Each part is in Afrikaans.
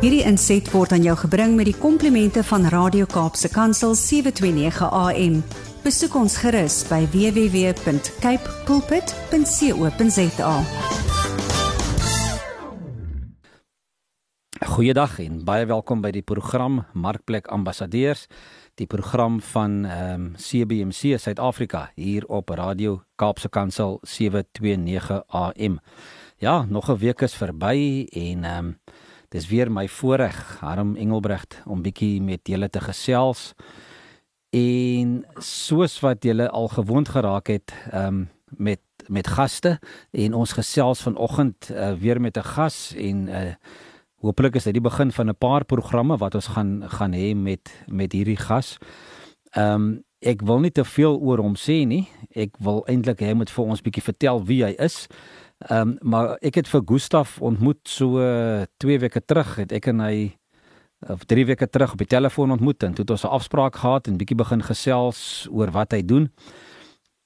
Hierdie inset word aan jou gebring met die komplimente van Radio Kaapse Kansel 729 AM. Besoek ons gerus by www.cape pulpit.co.za. Goeiedag en baie welkom by die program Markplek Ambassadeurs, die program van ehm um, CBC Suid-Afrika hier op Radio Kaapse Kansel 729 AM. Ja, nog 'n week is verby en ehm um, dis weer my voorreg, Harm Engelbrecht, om bietjie met julle te gesels. En soos wat julle al gewoond geraak het, ehm um, met met gaste en ons gesels vanoggend uh, weer met 'n gas en uh, Hoopelik is dit die begin van 'n paar programme wat ons gaan gaan hê met met hierdie gas. Ehm um, ek wil nie te veel oor hom sê nie. Ek wil eintlik hy moet vir ons bietjie vertel wie hy is. Ehm um, maar ek het vir Gustaf ontmoet so 2 weke terug het ek en hy of 3 weke terug op die telefoon ontmoet en toe het ons 'n afspraak gehad en bietjie begin gesels oor wat hy doen.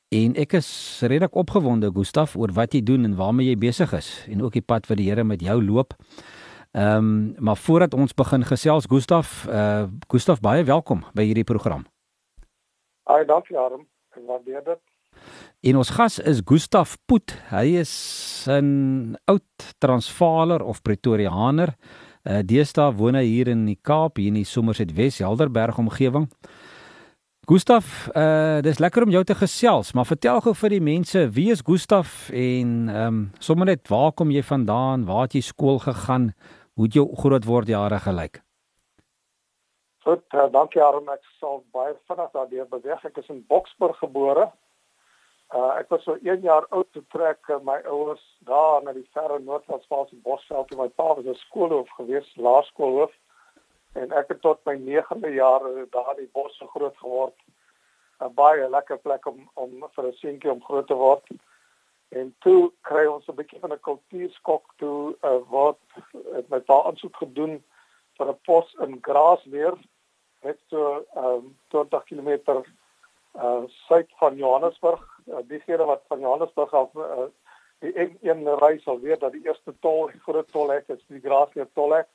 En ek is redelik opgewonde Gustaf oor wat jy doen en waarmee jy besig is en ook die pad wat die Here met jou loop. Ehm um, maar voordat ons begin gesels Gustaf, eh uh, Gustaf baie welkom by hierdie program. Ai dankie Arm. Ek waardeer dit. En ons gas is Gustaf Poet. Hy is 'n oud Transvaaler of Pretoriaaner. Uh, deesdae woon hy hier in die Kaap, hier in die Somerset Wes Helderberg omgewing. Gustaf, uh, dis lekker om jou te gesels, maar vertel gou vir die mense, wie is Gustaf en ehm um, sommer net waar kom jy vandaan? Waar het jy skool gegaan? Hoe het jou groot word jare gelyk? Goed, uh, dankie Arm, ek sal baie vinnig daardeur beweeg. Ek is in Boksburg gebore. Uh ek was so 1 jaar oud toe trek uh, my ouers daar na die verre Noord-Transvaal se Bosveld toe my pa was 'n skoolhoof gewees, laerskoolhoof. En ek het tot my 9de jaar daar in die bos groot geword. 'n Baie lekker plek om om vir 'n seentjie om groot te word. En toe kry ons 'n bietjie van 'n kultuurskok toe uh, wat het my pa aansoek gedoen vir 'n pos in Grasmeer net so um, 20 km uh suid van Johannesburg. Uh, diegene wat van Johannesburg af uh, die een, een reis sal weet dat die eerste tol, die groot tolhek is die Grasmeer tolhek.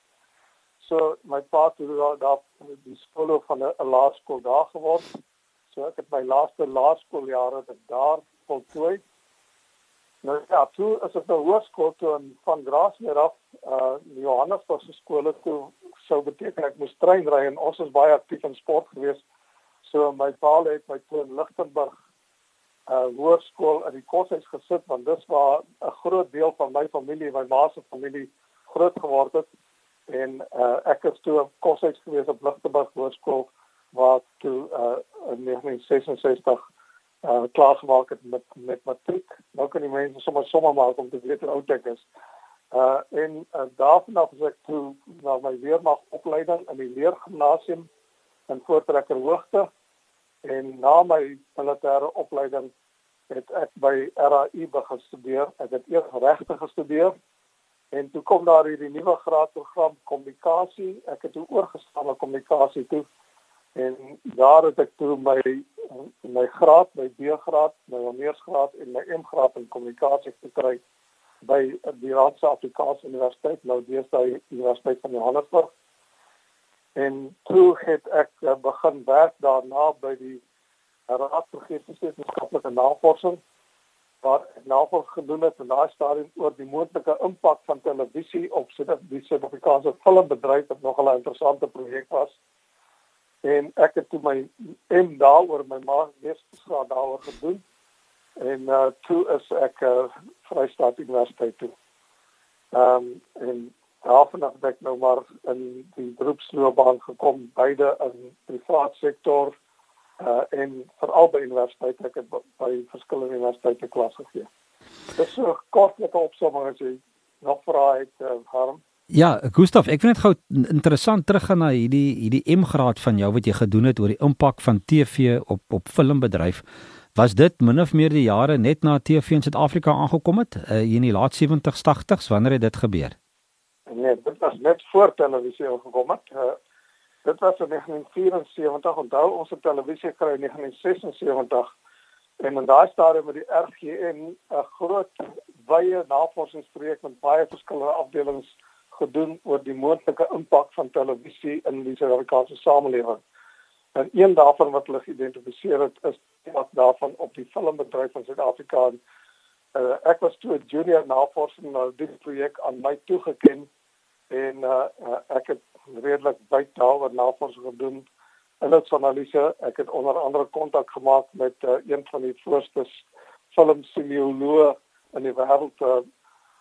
So my pa het daar daar die skool van 'n laerskool daar geword. So ek het my laaste laerskooljare daar voltooi. Nou ja, toe as ek nou hoërskool toe in van Grasmeer af, uh Johannesburg se skole toe sou beteken ek moes trein ry en ons was baie aktief in sport geweest. So my pa het my toe in Lichtenburg uh hoërskool in die koshuis gesit want dis waar 'n groot deel van my familie, my ma se familie groot geword het en uh ek het toe op koshuis geweest op Lichtenburg hoërskool waar toe uh in 1966 uh klaar gemaak het met met matriek. Nou kan die mense sommer sommer maak om te weet hoe oud ek is. Uh en uh, daarvanaf as ek toe na my weermag opleiding in die leergymnasium in Voortrekker Hoogte en na my militêre opleiding het ek by RAI begin studeer. Ek het eers regte gestudeer en toe kom daar hierdie nuwe graadprogram kommunikasie. Ek het toe oorgestaan na kommunikasie toe en daar het ek toe my my graad, my B-graad, my honeursgraad en my M-graad in kommunikasie gekry by die Raadse Afrikaanse Universiteit, nou deesdae Universiteit van Johannesburg. En toe het ek uh, begin werk daarna by die Raad vir Geesteswetenskaplike Navorsing waar navorsing gedoen het in daai stadium oor die moontlike impak van televisie op die Suid-Afrikaanse filmbedryf wat nogal 'n interessante projek was en ek het toe my M daaroor my meestersgraad daaroor gedoen en uh toe is ek uh Vrystaat Universiteit toe. Ehm um, en daarvan het ek nou maar in die beroepsloopbaan gekom beide in privaat sektor uh en veral by universiteite ek het by verskillende universiteite klas gegee. Dis so kortlike opsomming as jy nog vra het uh, Harm. Ja, Gustaf, ek vind dit gou interessant teruggaan na hierdie hierdie M-graad van jou wat jy gedoen het oor die impak van TV op op filmbedryf. Was dit min of meer die jare net na TV in Suid-Afrika aangekom het, uh, in die laat 70s, 80s, wanneer het dit gebeur? Nee, dit was net voor televisie aangekom het. Uh, dit was in 1974, onthou ons het televisie gekry in 1976 en in daai stadium met die RGN 'n groot wye navorsingsprojek met baie verskillende afdelings gedoen oor die moontlike impak van televisie in die Suid-Afrikaanse samelewing. En een daarvan wat hulle geïdentifiseer het is wat daarvan op die filmbedryf van Suid-Afrika. Uh, ek was toe 'n junior navorser na die projek aan my toegeken en uh, uh, ek het redelik baie daaroor navorsing gedoen in dit analise. Ek het onder andere kontak gemaak met uh, een van die voorste filmsemioloë in die wêreld, uh,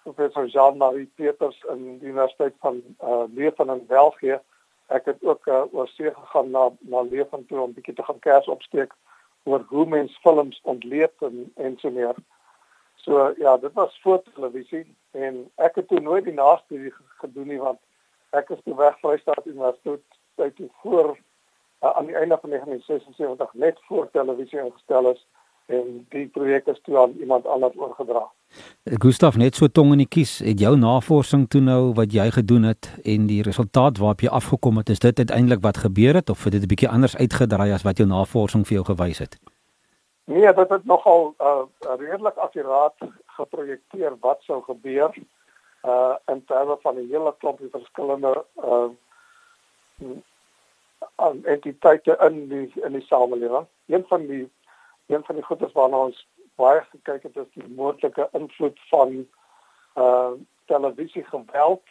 professor Jean-Marie Peters in die Universiteit van uh, Leuven in België ek het ook uh, oor see gegaan na na Leuven toe om bietjie te gaan kers opsteek oor hoe mens films ontleed en en so meer. So ja, dit was voor televisie en ek het toe nooit die nastudie gedoen nie want ek is toe weg Vrystaat Universiteit tyd toe voor uh, aan die einde van 1976 net voor televisie ingestel is en die projek is toe aan iemand anders oorgedra. Gustaf net so tong in die kies, het jou navorsing toe nou wat jy gedoen het en die resultaat waarop jy afgekom het, is dit uiteindelik wat gebeur het of het dit 'n bietjie anders uitgedraai as wat jou navorsing vir jou gewys het? Nee, dit het nogal uh, redelik akkuraat geprojekteer wat sou gebeur uh in terme van 'n hele klomp verskillende uh entiteite in die in die samelewing. Een van die een van die goedes waarna ons baie gekyk het is die moontlike invloed van uh televisie geweld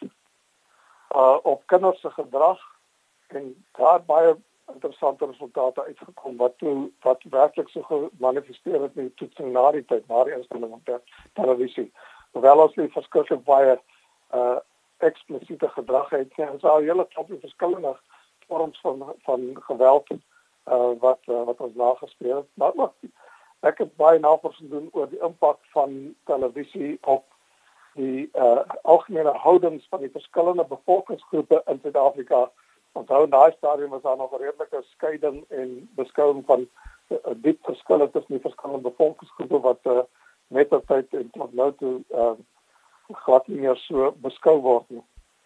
uh op kinders se gedrag en daar baie interessante resultate uitgekom wat toe wat werklik so gemanifesteer het in die toetsing na die tyd na die instelling op televisie. Hoewel ons nie verskriklik baie uh eksplisiete gedrag het nie, ons al hele klop verskillende vorms van van geweld uh wat uh, wat ons nagespeel het. Maar ook ek het baie navorsing doen oor die impak van televisie op die uh algemene houdings van die verskillende bevolkingsgroepe in Suid-Afrika. Onthou in daai stadium was daar nog 'n redelike skeiding en beskouing van 'n uh, diep verskil tussen die verskillende bevolkingsgroepe wat uh, met die tyd en tot nou toe uh glad nie meer so beskou word nie.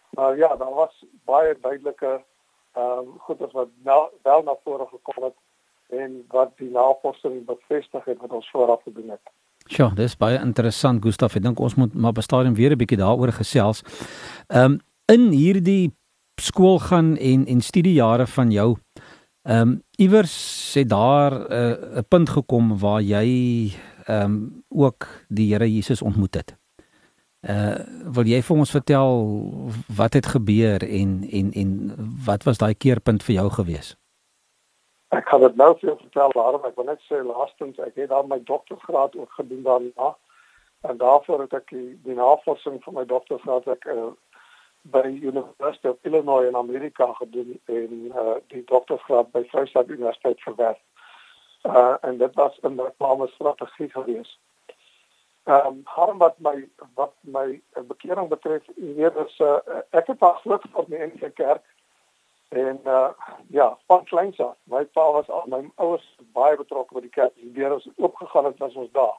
Maar ja, daar was baie duidelike ehm um, goeders wat nou wel na vore gekom het en wat die navorsing bevestig het wat ons vooraf gedoen het. Ja, dis baie interessant Gustaf. Ek dink ons moet maar bestadium weer 'n bietjie daaroor gesels. Ehm um, in hierdie skool gaan en en studiejare van jou ehm um, iewers het daar 'n uh, 'n punt gekom waar jy ehm um, ook die Here Jesus ontmoet het. Uh wil jy vir ons vertel wat het gebeur en en en wat was daai keerpunt vir jou gewees? Ek kan dit nou jou vertel, waarom ek wil net sê laastens ek het al my doktorsgraad ook gedoen daarna. En daarvoor het ek die, die navorsing vir my doktorsgraad ek uh, by University of Illinois in Amerika gedoen en uh die doktorsgraad by Vryheid Universiteit verwerf. Uh en dit was 'n reklame strategie geweest. Ehm um, harm wat my wat my bekering betref hier is uh, ek het pas groot geword in die kerk en uh, ja van kleins af my pa was al my ouers baie betrokke by die kerk die deur was oopgegaan het as ons daar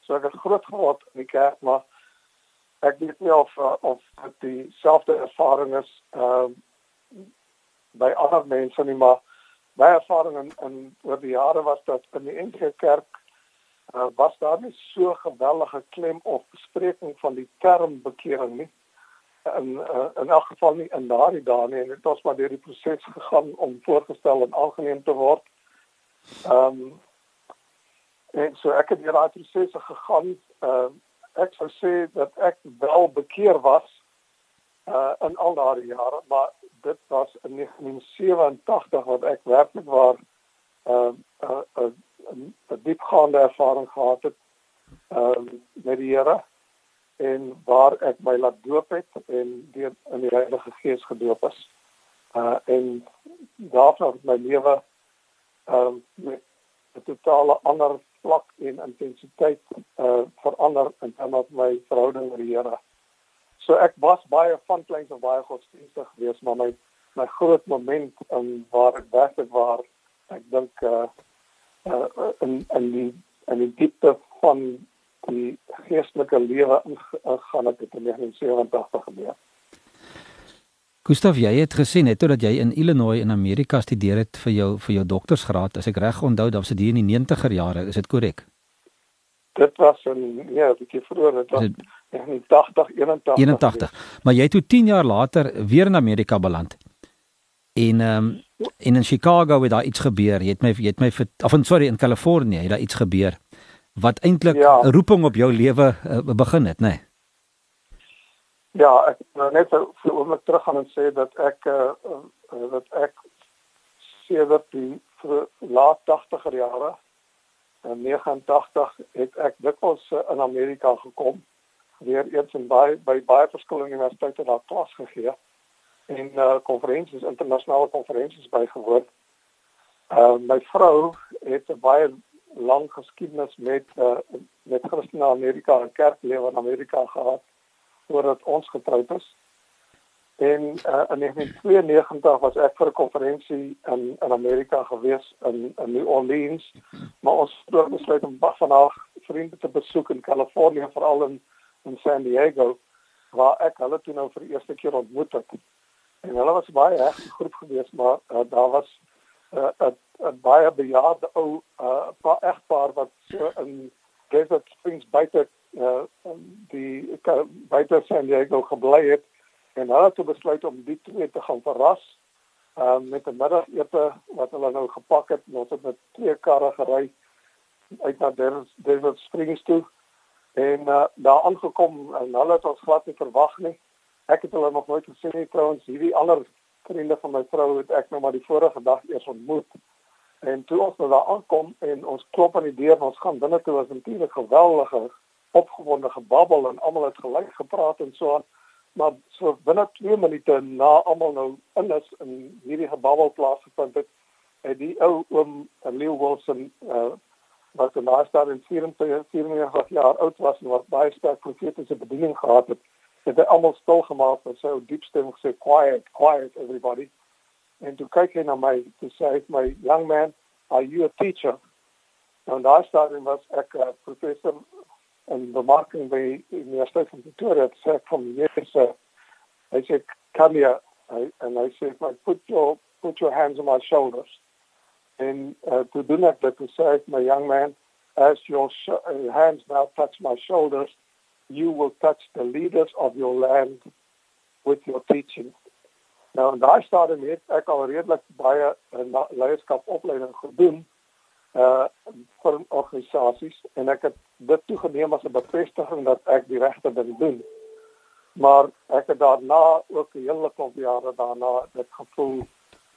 so ek het groot geword in die kerk maar ek weet nie of uh, of dit dieselfde ervaring is ehm uh, by ander mense nie maar my ervaring in, in oor die jare was dat in die NG Kerk uh, was daar nie so geweldige klem op bespreking van die term bekering nie in uh, in elk geval nie in daardie dae nie en dit was maar deur die proses gegaan om voorgestel en aangeneem te word. Ehm um, en so ek het deur daai prosesse gegaan. Ehm uh, ek sou sê dat ek wel bekeer was uh in al daardie jare, maar dit was in 1987 wat ek werklik waar uh, uh, uh, 'n diepgaande ervaring gehad het uh, met die Here en waar ek my laat doop het en deur in die Heilige Gees gedoop is. Uh en daarna het my lewe ehm uh, met 'n totale ander vlak en intensiteit uh verander in terme van my verhouding met die Here. So ek was baie van kleins af baie godsdienstig geweest, maar my my groot moment in waar ek werklik waar ek dink uh uh, in in die in die diepte van die geestelike lewe ingaan het in 1987 gebeur. Gustav, jy het gesien net dat jy in Illinois in Amerika studeer het vir jou vir jou doktorsgraad. As ek reg onthou, dan was dit hier in die 90er jare, is dit korrek? Dit was in ja, 'n bietjie vroeër, dit was 81 81. 81. Maar jy het toe 10 jaar later weer in Amerika beland. En ehm um, en in Chicago het daar iets gebeur. Jy het my jy het my of in sorry in Kalifornië het daar iets gebeur wat eintlik 'n ja. roeping op jou lewe uh, begin het, nê? Nee? Ja, ek nou net vir 'n oomblik terug gaan en sê dat ek uh, dat ek sedert die laat 80er jare in 89 het ek dikwels in Amerika gekom weer eens in baie by baie verskillende universiteite daar klas gegee en uh konferensies internasionale konferensies bygewoon. Uh my vrou het 'n baie lang geskiedenis met uh met Christene Amerika en kerklewe in Amerika gehad voordat ons getroud is. En uh, in 1992 was ek vir 'n konferensie in in Amerika gewees in in New Orleans, maar ons het besluit om vanaf vriende te besoek in Kalifornië veral in in San Diego waar ek hulle toe nou vir die eerste keer ontmoet het. En hulle was baie reg groep gewees, maar uh, daar was 'n uh, 'n baie bejaarde ou uh, paar egpaar wat so in Desert Springs buite uh, die buite San Diego gebly het en hulle het besluit om die twee te gaan verras uh, met 'n middagete wat hulle nou gepak het. Ons het met twee karre gery uit na Desert Springs toe en uh, daar aangekom en hulle het ons glad nie verwag nie. Ek het hulle nog nooit gesien nie trouens. Hierdie ander vriende van my vrou het ek nou maar die vorige dag eers ontmoet. En toe ons nou daar aankom en ons klop aan die deur en ons gaan binne toe was natuurlik geweldige opgewonde gebabbel en almal het gelyk gepraat en so aan. Maar so binne 2 minute na almal nou in is in hierdie gebabbel plaasgevind het, het die ou oom Leo Wilson uh, wat daai stad in 44 jaar oud was en wat baie sterk profetiese bediening gehad het, het hy almal stil gemaak en so diep stem gesê quiet, quiet everybody. En toe kyk hy na my to say my young man, are you a teacher? Nou daai stad was ek 'n uh, professor in bemarking by die Universiteit van Pretoria, sê van yes, uh, hy sê come here I, and I say put your put your hands on my shoulders and uh, to do that, to say, my young man, as your hands now touch my shoulders, you will touch the leaders of your land with your teaching. Nou en daai stadium het ek al redelik baie uh, leierskapopleiding gedoen uh vir organisasies en ek het dit toegeneem as 'n bevestiging dat ek die regte ding doen. Maar ek het daarna ook 'n hele klomp jare daarna dit gevoel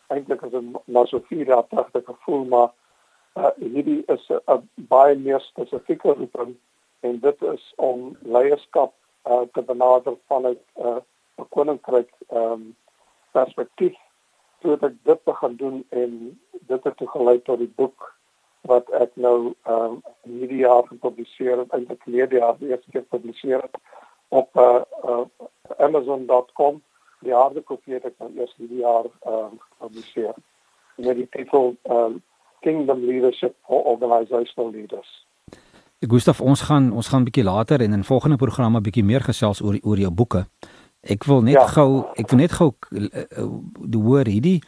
eintlik as 'n na so vier jaar terug te gevoel maar uh, hierdie is 'n baie meer spesifieke roeping en dit is om leierskap uh, te benader vanuit uh, 'n uh, koninkryk ehm um, perspektief toe ek dit begin doen en dit het gelei tot die boek wat ek nou ehm um, hierdie jaar gepubliseer het eintlik verlede jaar die eerste keer gepubliseer het op uh, uh, amazon.com die harde kopie het ek nou eers hierdie jaar ehm uh, gepubliseer met die titel ehm um, Kingdom Leadership for Organizational Leaders. Gustav, ons gaan ons gaan 'n bietjie later en in volgende programme 'n bietjie meer gesels oor oor jou boeke. Ek wil net ja. gou ek wil net gou uh, hoor hierdie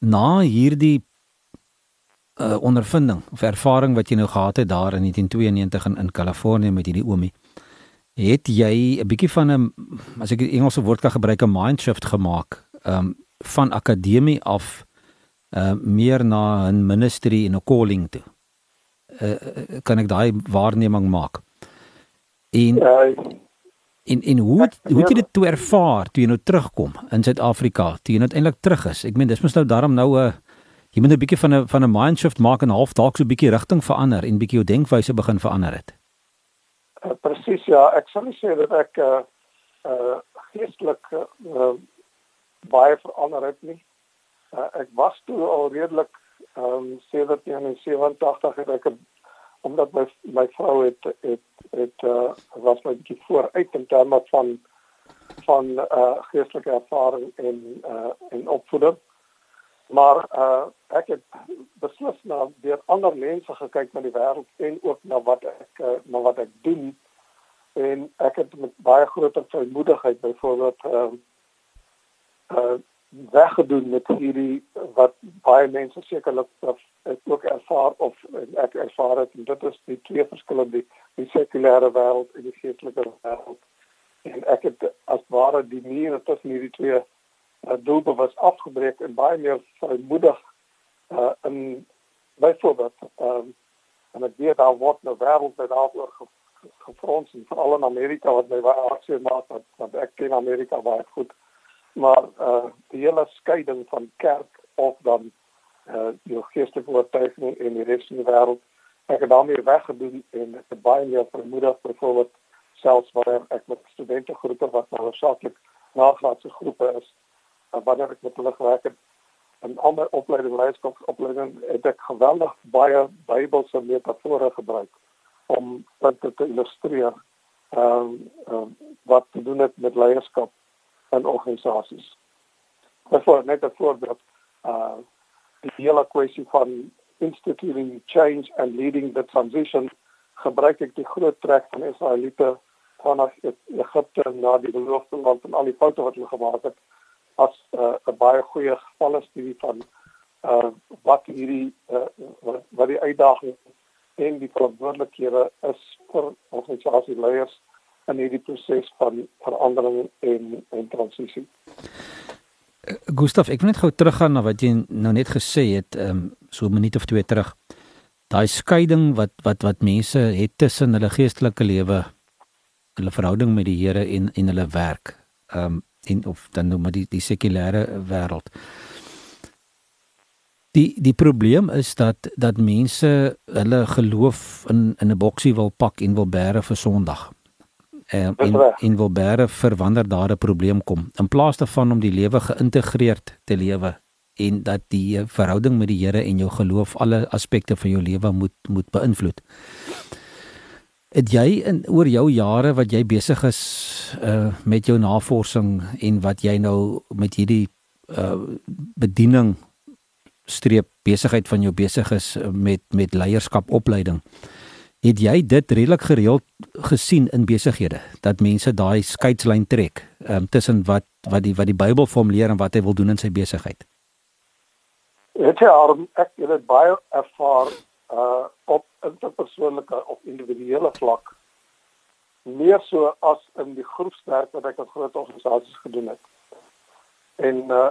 na hierdie uh, ondervinding of ervaring wat jy nou gehad het daar in 1992 in in Kalifornië met hierdie oomie het jy 'n bietjie van 'n as ek die Engelse woord kan gebruik 'n mind shift gemaak um van akademie af uh meer na 'n ministry en 'n calling toe. Uh kan ek daai waarneming maak? En in in hoe hoe het jy dit toe ervaar toe jy nou terugkom in Suid-Afrika? Toe jy uiteindelik terug is. Ek meen dis mos nou daarom nou 'n jy moet 'n bietjie van 'n van 'n mind shift maak en half dalk so 'n bietjie rigting verander en bietjie jou denkwyse begin verander het. Uh, Presies ja, ek sal sê dat ek uh uh geestelik uh, baie verander het nie. Uh, ek was toe al redelik ehm um, 77 het ek omdat my my vrou het het het uh was my bietjie vooruit in terme van van uh geestelike ervaring en uh en opvoeding. Maar uh ek het beslis na deur ander mense gekyk na die wêreld en ook na wat ek uh, na wat ek doen. En ek het met baie groter vrymoedigheid byvoorbeeld ehm uh, uh weggedoen met hierdie wat baie mense sekerlik ook ervaar of ek ervaar het en dit is die twee verskillende die sekulêre wêreld en die geestelike wêreld. En ek het as ware die mure tussen hierdie twee uh, doelbewus afgebreek en baie meer vrymoedig uh, in byvoorbeeld um, en ek weet daar word nou wêreld met daaroor ge, gefrons en veral in Amerika wat my baie hartseer maak want, want ek ken Amerika baie goed. Maar uh, die hele skeiding van kerk of dan uh, die geestelike oortuiging in die res van die wêreld ek het daarmee weggedoen en ek het baie meer vermoedig byvoorbeeld selfs wanneer ek met studente groepe wat nou hoofsaaklik nagraadse groepe is wanneer ek met hulle gewerk het in al my opleiding leierskapsopleiding het ek geweldig baie Bybelse metafore gebruik om dit te illustreer ehm um, wat te doen het met leierskap in organisasies. Byvoorbeeld net 'n voorbeeld uh die hele kwessie van instituting change and leading the transition gebruik ek die groot trek van Israeliete vanaf Egipte na die beloofde land en al die foute wat hulle gemaak het as 'n uh, baie goeie gevalle studie van uh wat hierdie uh, wat, wat die uitdagings en die verantwoordelikhede is vir organisasieleiers in hierdie proses van verandering en en transisie. Gustaf, ek wil net gou teruggaan na wat jy nou net gesê het, ehm um, so 'n minuut of twee terug. Daai skeiding wat wat wat mense het tussen hulle geestelike lewe, hulle verhouding met die Here en en hulle werk. Ehm um, en of dan nou maar die die sekulêre wêreld. Die die probleem is dat dat mense hulle geloof in in 'n boksie wil pak en wil bære vir Sondag. En in in wil bære vir wanneer daar 'n probleem kom. In plaas daarvan om die lewe geïntegreerd te lewe en dat die verhouding met die Here en jou geloof alle aspekte van jou lewe moet moet beïnvloed het jy in oor jou jare wat jy besig is uh met jou navorsing en wat jy nou met hierdie uh bediening streep besigheid van jou besig is uh, met met leierskap opleiding het jy dit redelik gereeld gesien in besighede dat mense daai skeidslyn trek um, tussen wat wat die wat die Bybel formuleer en wat hy wil doen in sy besigheid? Jy al ek het dit baie ervaar uh op interpersoonlike of individuele vlak meer so as in die groepswerk wat ek op groot organisasies gedoen het. En uh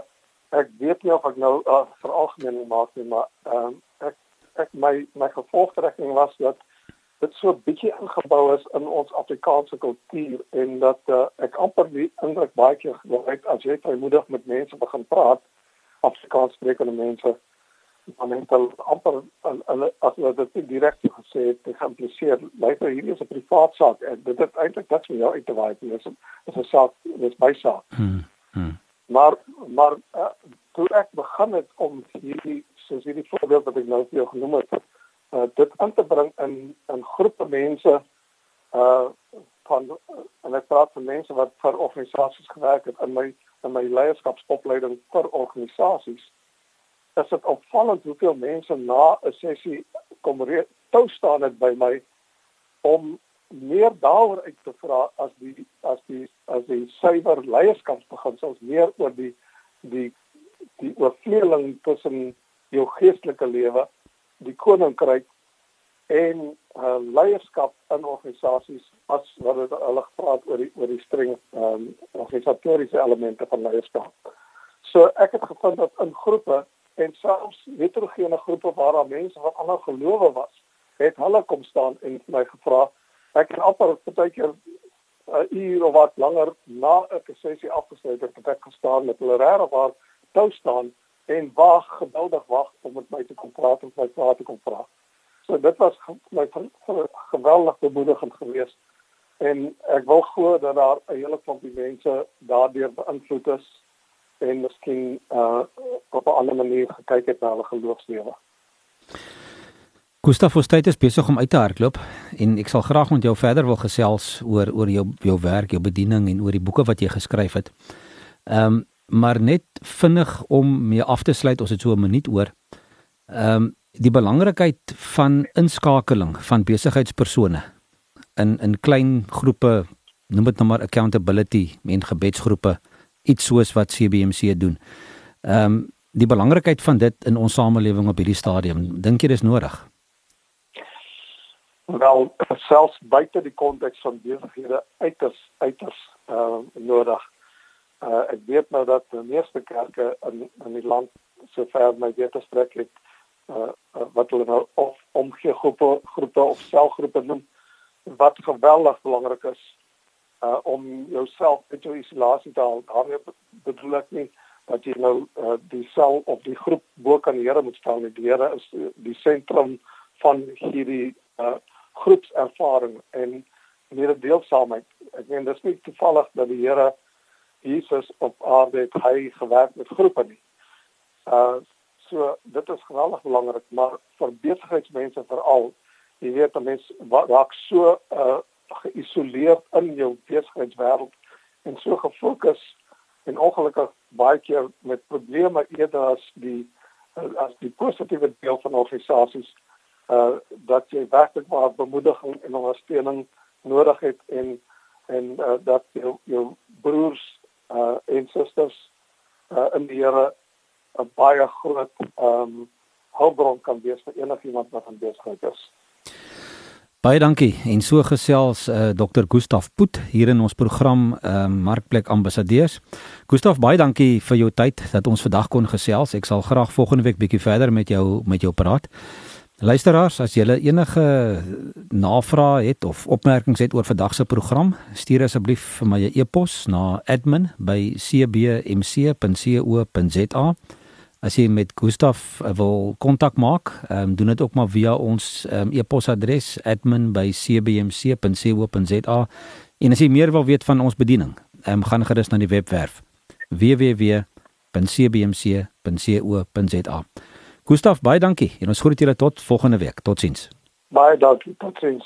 ek weet nie of ek nou uh, veralgemeen maak nie, maar ehm um, ek ek my my gevolgtrekking was dat dit so bietjie ingebou is in ons Afrikaanse kultuur en dat uh, ek amper die indruk baie keer het as jy vrymoedig met mense begin praat Afrikaans sprekende mense dan het hulle amper hulle as hulle dit direk gesê het, dit gaan plesier. Luister, hierdie is 'n privaat saak en dit het eintlik niks met jou uit te waai nie. Dit is 'n saak, dit is my saak. Hmm. Hmm. Maar maar uh, toe ek begin het om hierdie soos hierdie voorbeeld wat ek nou vir jou genoem het, uh, dit aan te bring in in groepe mense uh van en ek praat van mense wat vir organisasies gewerk het in my in my leierskapsopleiding vir organisasies is dit opvallend hoeveel mense na 'n sessie kom toe staan het by my om meer daaroor uit te vra as die as die as die suiwer leierskapsbeginsels meer oor die die die oorvleeling tussen jou geestelike lewe, die koninkryk en uh, leierskap in organisasies as wat het hulle gepraat oor die oor die streng ehm um, organisatoriese elemente van leierskap. So ek het gevind dat in groepe en selfs heterogene groepe waar daar mense van ander gelowe was, het hulle kom staan en my gevra. Ek het amper partykeer 'n uh, uur of wat langer na 'n sessie afgesluit het, het ek gestaan met hulle regtig waar toe staan en wag geduldig wag om met my te kom praat en my vrae te kom vra. So dit was my geweldig bemoedigend geweest en ek wil glo dat daar 'n hele klompie mense daardeur beïnvloed is en miskien uh op 'n ander manier gekyk het na hulle geloofslewe. Gustavo Steyt is besig om uit te hardloop en ek sal graag met jou verder wil gesels oor oor jou jou werk, jou bediening en oor die boeke wat jy geskryf het. Ehm um, maar net vinnig om mee af te sluit, ons het so 'n minuut oor. Ehm um, die belangrikheid van inskakeling van besigheidspersone in in klein groepe, noem dit nou maar accountability en gebedsgroepe iets soos wat CBC doen. Ehm um, die belangrikheid van dit in ons samelewing op hierdie stadium, dink jy dis nodig? Wel, selfs buite die konteks van besighede uiters uiters uh nodig. Uh ek weet nou dat die meeste kerke in in die land sover my wete strek het uh, wat hulle nou of omgee groepe groepe of selgroepe noem wat geweldig belangrik is uh om jouself uit jou isolasie te haal. Daarmee bedoel ek nie dat jy nou uh, die sel of die groep bo kan die Here moet staan nie. Die Here is die sentrum van hierdie uh groepservaring en hierdie deelsaamheid. Ek meen dis nie toevallig dat die Here Jesus op aarde het hy gewerk met groepe nie. Uh so dit is geweldig belangrik, maar vir besigheidsmense veral, jy weet mense raak so uh geïsoleerd in jou besigheidswêreld en so gefokus en ongelukkig baie keer met probleme eerder as die as die positiewe deel van organisasies uh dat jy werklik maar bemoediging en ondersteuning nodig het en en uh, dat jou jou broers uh en susters uh in die Here 'n baie groot um hulpbron kan wees vir enigiemand wat aan besigheid is. Baie dankie. En so gesels uh, Dr. Gustaf Poot hier in ons program uh, Markplek Ambassadeurs. Gustaf, baie dankie vir jou tyd dat ons vandag kon gesels. Ek sal graag volgende week bietjie verder met jou met jou praat. Luisteraars, as julle enige navrae het of opmerkings het oor vandag se program, stuur asseblief vir my 'n e-pos na admin@cbmc.co.za. As jy met Gustaf eh, wil kontak maak, um, doen dit ook maar via ons um, e-posadres admin@cbmc.co.za. En as jy meer wil weet van ons bediening, um, gaan gerus na die webwerf www.cbmc.co.za. Gustaf, baie dankie. En ons groet julle tot volgende week. Totsiens. Baie dankie. Totsiens.